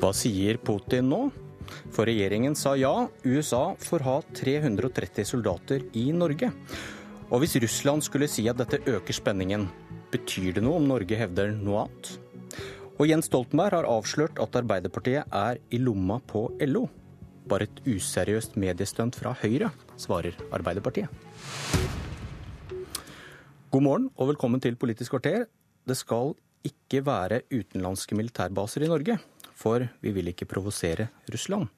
Hva sier Putin nå? For regjeringen sa ja, USA får ha 330 soldater i Norge. Og hvis Russland skulle si at dette øker spenningen, betyr det noe om Norge hevder noe annet? Og Jens Stoltenberg har avslørt at Arbeiderpartiet er i lomma på LO. Bare et useriøst mediestunt fra Høyre, svarer Arbeiderpartiet. God morgen og velkommen til Politisk kvarter. Det skal ikke være utenlandske militærbaser i Norge for vi vil ikke provosere Russland.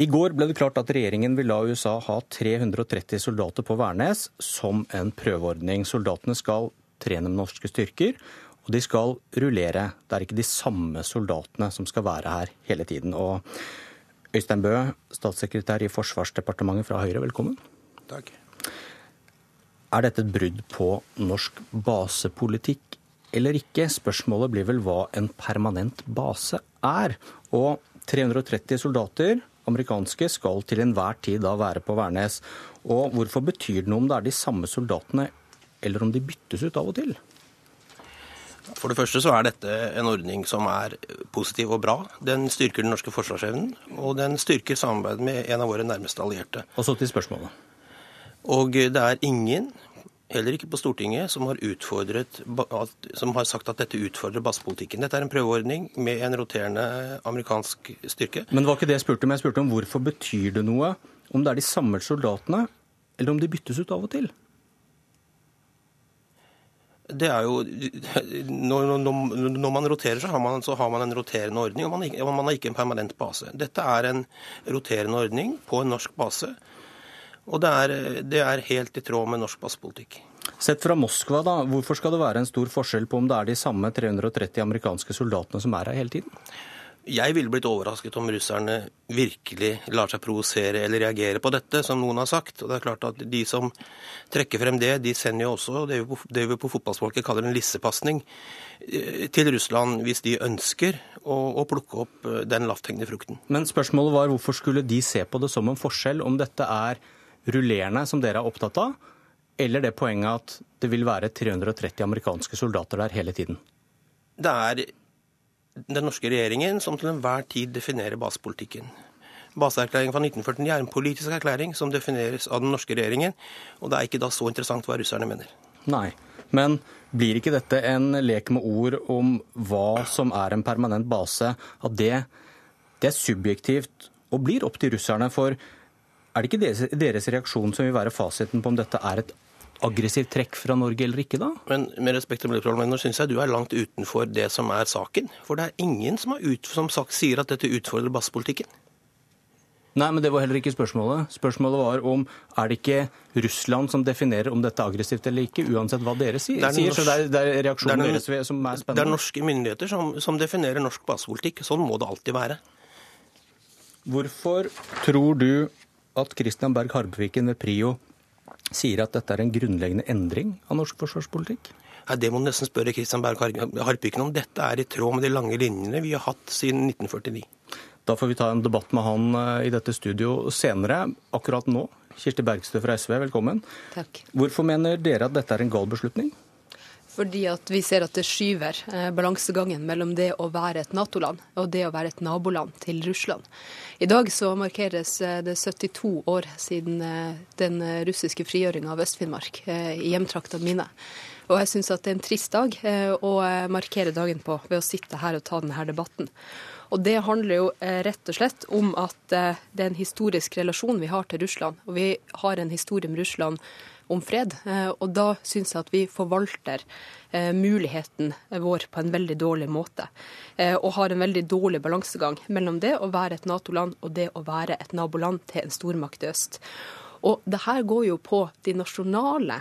I går ble det klart at regjeringen vil la USA ha 330 soldater på Værnes som en prøveordning. Soldatene skal trene med norske styrker, og de skal rullere. Det er ikke de samme soldatene som skal være her hele tiden. Og Øystein Bø, statssekretær i Forsvarsdepartementet fra Høyre, velkommen. Takk. Er dette et brudd på norsk basepolitikk eller ikke? Spørsmålet blir vel hva en permanent base er. Og 330 soldater, amerikanske, skal til enhver tid da være på Værnes. Og hvorfor betyr det noe om det er de samme soldatene, eller om de byttes ut av og til? For det første så er dette en ordning som er positiv og bra. Den styrker den norske forsvarsevnen, og den styrker samarbeidet med en av våre nærmeste allierte. Og så til spørsmålet. Og det er ingen heller ikke på Stortinget, som har, som har sagt at dette utfordrer basepolitikken. Dette er en prøveordning med en roterende amerikansk styrke. Men det var ikke det jeg spurte om. Jeg spurte om hvorfor betyr det noe om det er de samme soldatene, eller om de byttes ut av og til? Det er jo, når, når, man roterer, så har man, så har man en roterende ordning, og man, man har ikke en permanent base. Dette er en roterende ordning på en norsk base og det er, det er helt i tråd med norsk passpolitikk. Sett fra Moskva, da, hvorfor skal det være en stor forskjell på om det er de samme 330 amerikanske soldatene som er her hele tiden? Jeg ville blitt overrasket om russerne virkelig lar seg provosere eller reagere på dette, som noen har sagt. Og det er klart at De som trekker frem det, de sender jo også det vi på, det vi på fotballspråket kaller en lissepasning eh, til Russland hvis de ønsker å, å plukke opp eh, den lavthengende frukten. Men spørsmålet var hvorfor skulle de se på det som en forskjell om dette er rullerende, som dere er opptatt av, eller det poenget at det vil være 330 amerikanske soldater der hele tiden? Det er den norske regjeringen som til enhver tid definerer basepolitikken. Baseerklæringen fra 1949 er en politisk erklæring som defineres av den norske regjeringen, og det er ikke da så interessant hva russerne mener. Nei, men blir ikke dette en lek med ord om hva som er en permanent base? At det, det er subjektivt og blir opp til russerne? For er det ikke deres, deres reaksjon som vil være fasiten på om dette er et aggressivt trekk fra Norge eller ikke, da? Men med respekt til nå syns jeg du er langt utenfor det som er saken. For det er ingen som, ut, som sagt, sier at dette utfordrer basepolitikken. Nei, men det var heller ikke spørsmålet. Spørsmålet var om er det ikke Russland som definerer om dette er aggressivt eller ikke, uansett hva dere sier? Det er, norsk, så det er, det er reaksjonen det er deres som er spennende? Det er norske myndigheter som, som definerer norsk basepolitikk. Sånn må det alltid være. Hvorfor tror du at Christian Berg Harpviken ved Prio sier at dette er en grunnleggende endring av norsk forsvarspolitikk? Ja, det må du nesten spørre Christian Berg Harpviken om. Dette er i tråd med de lange linjene vi har hatt siden 1949. Da får vi ta en debatt med han eh, i dette studio senere. Akkurat nå, Kirsti Bergstø fra SV, velkommen. Takk. Hvorfor mener dere at dette er en gal beslutning? Fordi at vi ser at det skyver eh, balansegangen mellom det å være et Nato-land og det å være et naboland til Russland. I dag så markeres eh, det 72 år siden eh, den russiske frigjøringa av Øst-Finnmark i hjemtraktene mine. Og jeg syns at det er en trist dag å markere dagen på ved å sitte her og ta denne debatten. Og det handler jo rett og slett om at det er en historisk relasjon vi har til Russland. Og vi har en historie med Russland om fred. Eh, og da syns jeg at vi forvalter eh, muligheten vår på en veldig dårlig måte. Eh, og har en veldig dårlig balansegang mellom det å være et Nato-land og det å være et naboland til en stormakt i øst. Og det her går jo på de nasjonale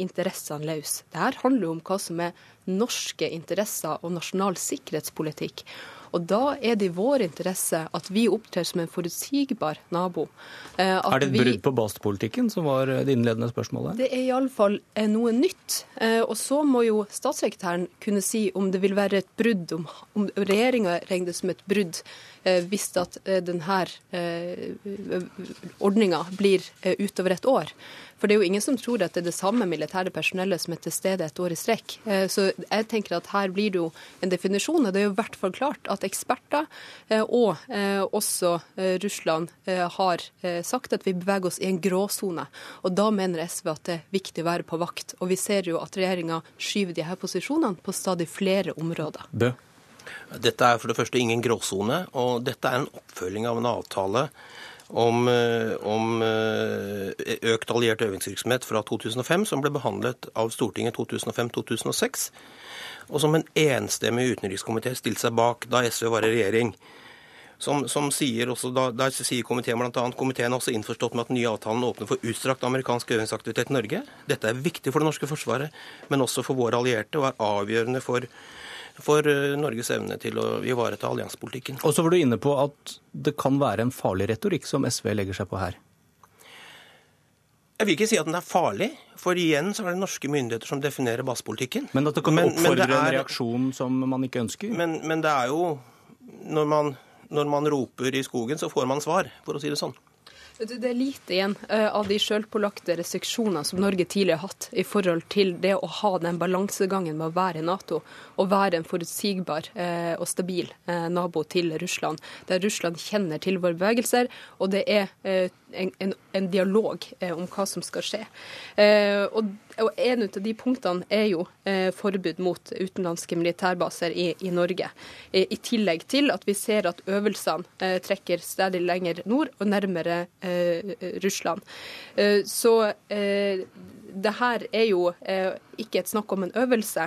interessene løs. Det her handler jo om hva som er norske interesser og nasjonal sikkerhetspolitikk. Og da er det i vår interesse at vi opptrer som en forutsigbar nabo. At er det et brudd på basepolitikken, som var det innledende spørsmålet? Det er iallfall eh, noe nytt. Eh, og så må jo statssekretæren kunne si om det vil være et brudd, om, om regjeringa regner det som et brudd hvis at denne ordninga blir utover et år. For det er jo ingen som tror at det er det samme militære personellet som er til stede et år i strekk. Eh, så jeg tenker at her blir det jo en definisjon, og det er jo i hvert fall klart at eksperter eh, og eh, også Russland har sagt at vi beveger oss i en gråsone. Og da mener SV at det er viktig å være på vakt. Og vi ser jo at regjeringa skyver de her posisjonene på stadig flere områder. Det. Dette er for det første ingen gråsone, og dette er en oppfølging av en avtale om, eh, om, eh, økt alliert øvingsvirksomhet fra 2005, som ble behandlet av Stortinget 2005-2006, og som en enstemmig utenrikskomité stilte seg bak da SV var i regjering. Som, som sier også, da, der sier komiteen bl.a. komiteen er også innforstått med at den nye avtalen åpner for utstrakt amerikansk øvingsaktivitet i Norge. Dette er viktig for det norske forsvaret, men også for våre allierte, og er avgjørende for for eh, Norges evne til å ivareta alliansepolitikken. Og så var du inne på at det kan være en farlig retorikk som SV legger seg på her. Jeg vil ikke si at den er farlig, for igjen så er det norske myndigheter som definerer basepolitikken. Men at det kan men, oppfordre men det er, en reaksjon som man ikke ønsker? Men, men det er jo når man, når man roper i skogen, så får man svar, for å si det sånn. Det er lite igjen eh, av de sjølpålagte restriksjonene som Norge tidligere har hatt i forhold til det å ha den balansegangen med å være i Nato og være en forutsigbar eh, og stabil eh, nabo til Russland. Der Russland kjenner til våre bevegelser, og det er en, en, en dialog om hva som skal skje. Og, og En av de punktene er jo forbud mot utenlandske militærbaser i, i Norge. I tillegg til at vi ser at øvelsene trekker stadig lenger nord og nærmere Eh, Russland. Eh, så eh, det her er jo ikke et snakk om en øvelse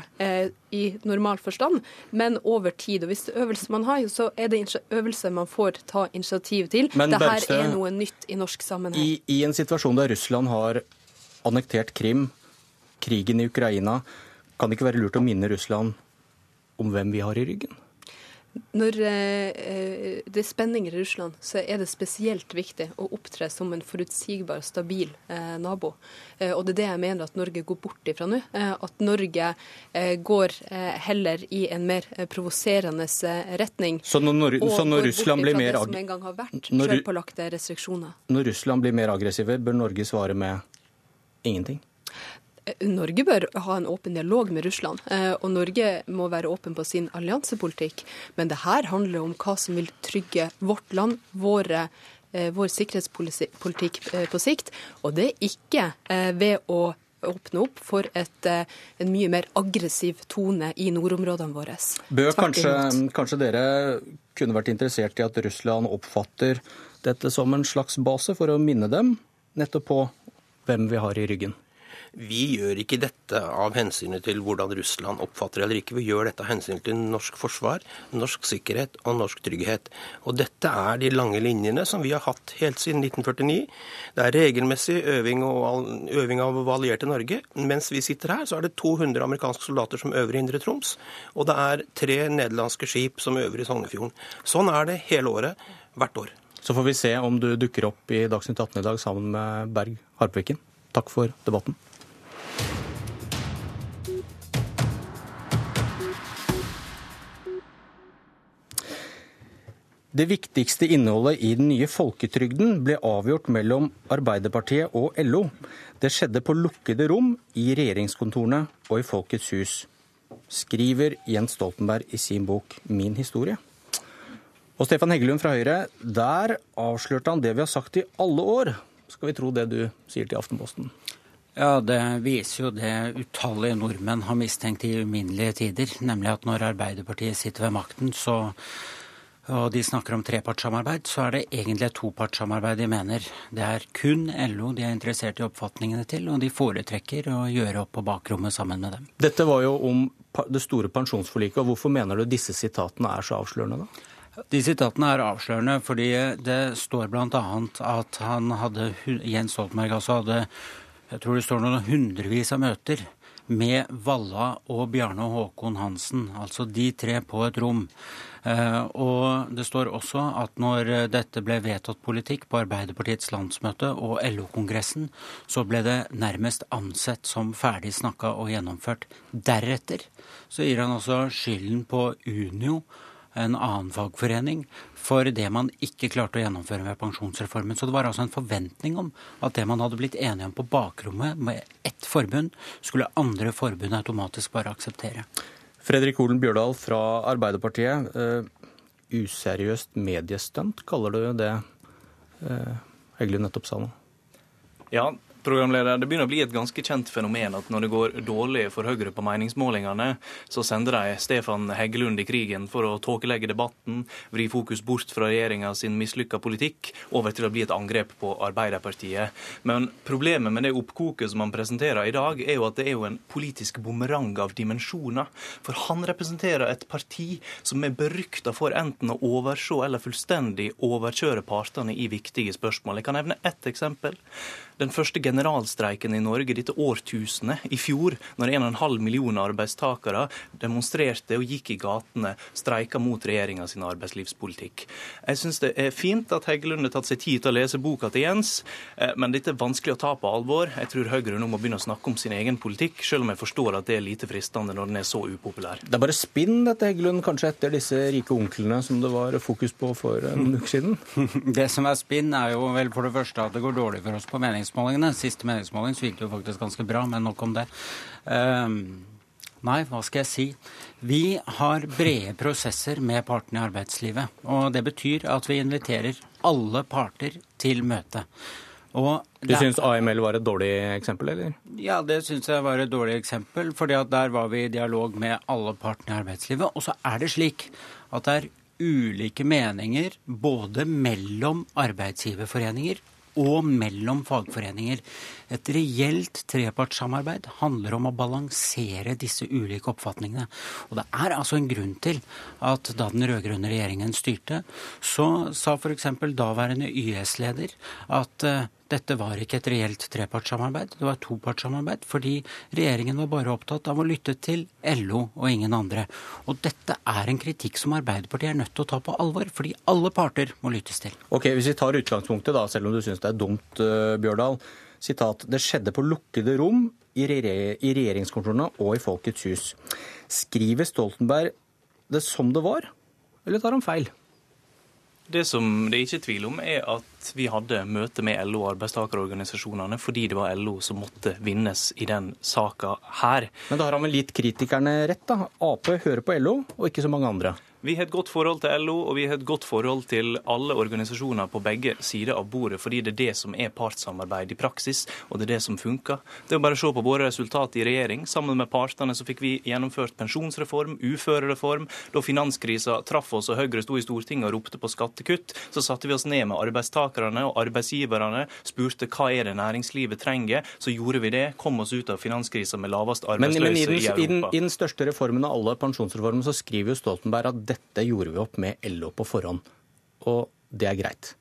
i normal forstand, men over tid. Og hvis det er øvelse man har, så er det øvelse man får ta initiativ til. Men, det her er noe nytt i norsk sammenheng. I, I en situasjon der Russland har annektert Krim, krigen i Ukraina, kan det ikke være lurt å minne Russland om hvem vi har i ryggen? Når eh, det er spenninger i Russland, så er det spesielt viktig å opptre som en forutsigbar, stabil eh, nabo. Eh, og det er det jeg mener at Norge går bort ifra nå. At Norge går heller i en mer provoserende retning. Så når, så når Russland blir mer som en gang har vært restriksjoner. Når Russland blir mer aggressive, bør Norge svare med ingenting? Norge bør ha en åpen dialog med Russland, eh, og Norge må være åpen på sin alliansepolitikk. Men det her handler om hva som vil trygge vårt land, våre, eh, vår sikkerhetspolitikk eh, på sikt. Og det er ikke ved å åpne opp for et, en mye mer aggressiv tone i nordområdene våre. Bø, kanskje, kanskje dere kunne vært interessert i at Russland oppfatter dette som en slags base for å minne dem nettopp på hvem vi har i ryggen? Vi gjør ikke dette av hensyn til hvordan Russland oppfatter eller ikke. Vi gjør dette av hensyn til norsk forsvar, norsk sikkerhet og norsk trygghet. Og dette er de lange linjene som vi har hatt helt siden 1949. Det er regelmessig øving, og, øving av allierte Norge. Mens vi sitter her, så er det 200 amerikanske soldater som øver i Indre Troms. Og det er tre nederlandske skip som øver i Sognefjorden. Sånn er det hele året, hvert år. Så får vi se om du dukker opp i Dagsnytt 18 i dag sammen med Berg Harpviken. Takk for debatten. Det viktigste innholdet i den nye folketrygden ble avgjort mellom Arbeiderpartiet og LO. Det skjedde på lukkede rom i regjeringskontorene og i Folkets hus, skriver Jens Stoltenberg i sin bok 'Min historie'. Og Stefan Heggelund fra Høyre, der avslørte han det vi har sagt i alle år. Skal vi tro det du sier til Aftenposten? Ja, Det viser jo det utallige nordmenn har mistenkt i uminnelige tider, nemlig at når Arbeiderpartiet sitter ved makten, så og de snakker om trepartssamarbeid, så er det egentlig et topartssamarbeid de mener. Det er kun LO de er interessert i oppfatningene til, og de foretrekker å gjøre opp på bakrommet sammen med dem. Dette var jo om det store pensjonsforliket, og hvorfor mener du disse sitatene er så avslørende, da? De sitatene er avslørende fordi det står bl.a. at han hadde, Jens Stoltenberg altså hadde jeg tror det står noen hundrevis av møter med Valla og Bjarne Håkon Hansen, altså de tre på et rom. Eh, og det står også at når dette ble vedtatt politikk på Arbeiderpartiets landsmøte og LO-kongressen, så ble det nærmest ansett som ferdig snakka og gjennomført. Deretter så gir han altså skylden på Unio en annen fagforening for det man ikke klarte å gjennomføre med pensjonsreformen. Så det var altså en forventning om at det man hadde blitt enige om på bakrommet med ett forbund, skulle andre forbund automatisk bare akseptere. Fredrik Holen Bjørdal fra Arbeiderpartiet. Uh, useriøst mediestunt, kaller du det uh, Heggelund nettopp sa nå? Ja, Programleder, Det begynner å bli et ganske kjent fenomen at når det går dårlig for Høyre på meningsmålingene, så sender de Stefan Heggelund i krigen for å tåkelegge debatten, vri fokus bort fra regjeringa sin mislykka politikk over til å bli et angrep på Arbeiderpartiet. Men problemet med det oppkoket som han presenterer i dag, er jo at det er jo en politisk bumerang av dimensjoner. For han representerer et parti som er berykta for enten å overse eller fullstendig overkjøre partene i viktige spørsmål. Jeg kan nevne ett eksempel den første generalstreiken i Norge dette årtusenet, i fjor, når 1,5 millioner arbeidstakere demonstrerte og gikk i gatene, streika mot regjeringa sin arbeidslivspolitikk. Jeg syns det er fint at Heggelund har tatt seg tid til å lese boka til Jens, eh, men dette er vanskelig å ta på alvor. Jeg tror Høyre nå må begynne å snakke om sin egen politikk, selv om jeg forstår at det er lite fristende når den er så upopulær. Det er bare spinn, dette Heggelund, kanskje etter disse rike onklene som det var fokus på for noen uker siden? Det som er spinn, er jo vel for det første at det går dårlig for oss på meningsmålingene meningsmålingene. Siste meningsmåling det jo faktisk ganske bra, men nok om det. Um, nei, hva skal jeg si. Vi har brede prosesser med partene i arbeidslivet. Og det betyr at vi inviterer alle parter til møte. Og du syns AML var et dårlig eksempel, eller? Ja, det syns jeg var et dårlig eksempel. fordi der var vi i dialog med alle partene i arbeidslivet. Og så er det slik at det er ulike meninger både mellom arbeidsgiverforeninger og mellom fagforeninger. Et reelt trepartssamarbeid handler om å balansere disse ulike oppfatningene. Og det er altså en grunn til at da den rød-grønne regjeringen styrte, så sa f.eks. daværende YS-leder at uh, dette var ikke et reelt trepartssamarbeid, det var et topartssamarbeid. Fordi regjeringen var bare opptatt av å lytte til LO og ingen andre. Og dette er en kritikk som Arbeiderpartiet er nødt til å ta på alvor, fordi alle parter må lyttes til. Ok, Hvis vi tar utgangspunktet, da, selv om du syns det er dumt, uh, Bjørdal. Sitat, det skjedde på lukkede rom i, regjeringskontorene og i Folkets hus. Skriver Stoltenberg det som det var, eller tar han feil? Det som det ikke er tvil om, er at vi hadde møte med LO og arbeidstakerorganisasjonene fordi det var LO som måtte vinnes i den saka her. Men da har han vel gitt kritikerne rett, da? Ap hører på LO, og ikke så mange andre? Vi har et godt forhold til LO, og vi har et godt forhold til alle organisasjoner på begge sider av bordet, fordi det er det som er partssamarbeid i praksis, og det er det som funker. Det er bare å se på våre resultater i regjering. Sammen med partene så fikk vi gjennomført pensjonsreform, uførereform. Da finanskrisa traff oss og Høyre sto i Stortinget og ropte på skattekutt, så satte vi oss ned med arbeidstakerne og arbeidsgiverne, spurte hva er det næringslivet trenger. Så gjorde vi det, kom oss ut av finanskrisa med lavest arbeidsløse men, men i, den, i Europa. I den, I den største reformen av alle, pensjonsreformen, så skriver jo Stoltenberg at dette gjorde vi opp med LO på forhånd. Og det er greit.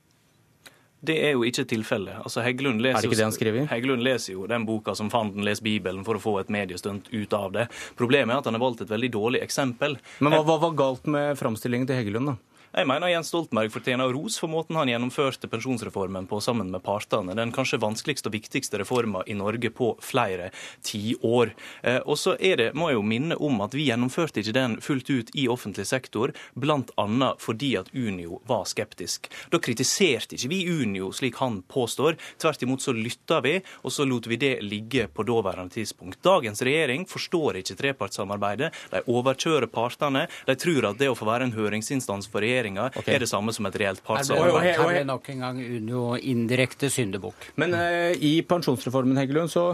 Det er jo ikke tilfellet. Altså, Heggelund leser, er det ikke det han skriver? Heggelund leser jo den boka som Fanden leser Bibelen for å få et mediestunt ut av det. Problemet er at han har valgt et veldig dårlig eksempel. Men hva, hva var galt med framstillingen til Heggelund, da? Jeg mener Jens Stoltenberg fortjener ros for måten han gjennomførte pensjonsreformen på sammen med partene. Den kanskje vanskeligste og viktigste reformen i Norge på flere tiår. Eh, og så er det, må jeg jo minne om at vi gjennomførte ikke den fullt ut i offentlig sektor, bl.a. fordi at Unio var skeptisk. Da kritiserte ikke vi Unio, slik han påstår. Tvert imot så lytta vi, og så lot vi det ligge på daværende tidspunkt. Dagens regjering forstår ikke trepartssamarbeidet. De overkjører partene. De tror at det å få være en høringsinstans for regjeringen regjeringa okay. er det samme som et reelt partssamarbeid. Her er nok en gang Unio indirekte syndebukk. Men uh, i pensjonsreformen, Heggelund, så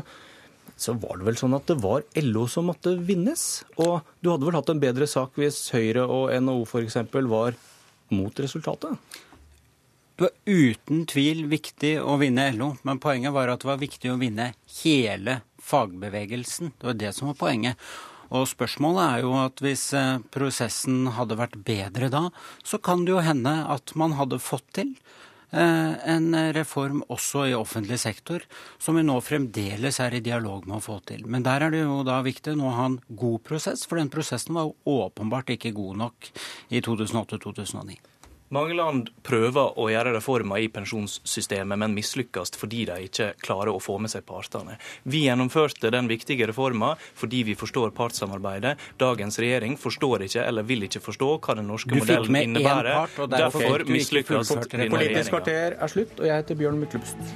så var det vel sånn at det var LO som måtte vinnes. Og du hadde vel hatt en bedre sak hvis Høyre og NHO f.eks. var mot resultatet? Det var uten tvil viktig å vinne LO, men poenget var at det var viktig å vinne hele fagbevegelsen. Det var det som var poenget. Og spørsmålet er jo at hvis eh, prosessen hadde vært bedre da, så kan det jo hende at man hadde fått til eh, en reform også i offentlig sektor, som vi nå fremdeles er i dialog med å få til. Men der er det jo da viktig nå å ha en god prosess, for den prosessen var jo åpenbart ikke god nok i 2008-2009. Mange land prøver å gjøre reformer i pensjonssystemet, men mislykkes fordi de ikke klarer å få med seg partene. Vi gjennomførte den viktige reformen fordi vi forstår partssamarbeidet. Dagens regjering forstår ikke eller vil ikke forstå hva den norske modellen innebærer. Part, derfor mislykkes denne regjeringa. Politisk kvarter er slutt, og jeg heter Bjørn Myklebust.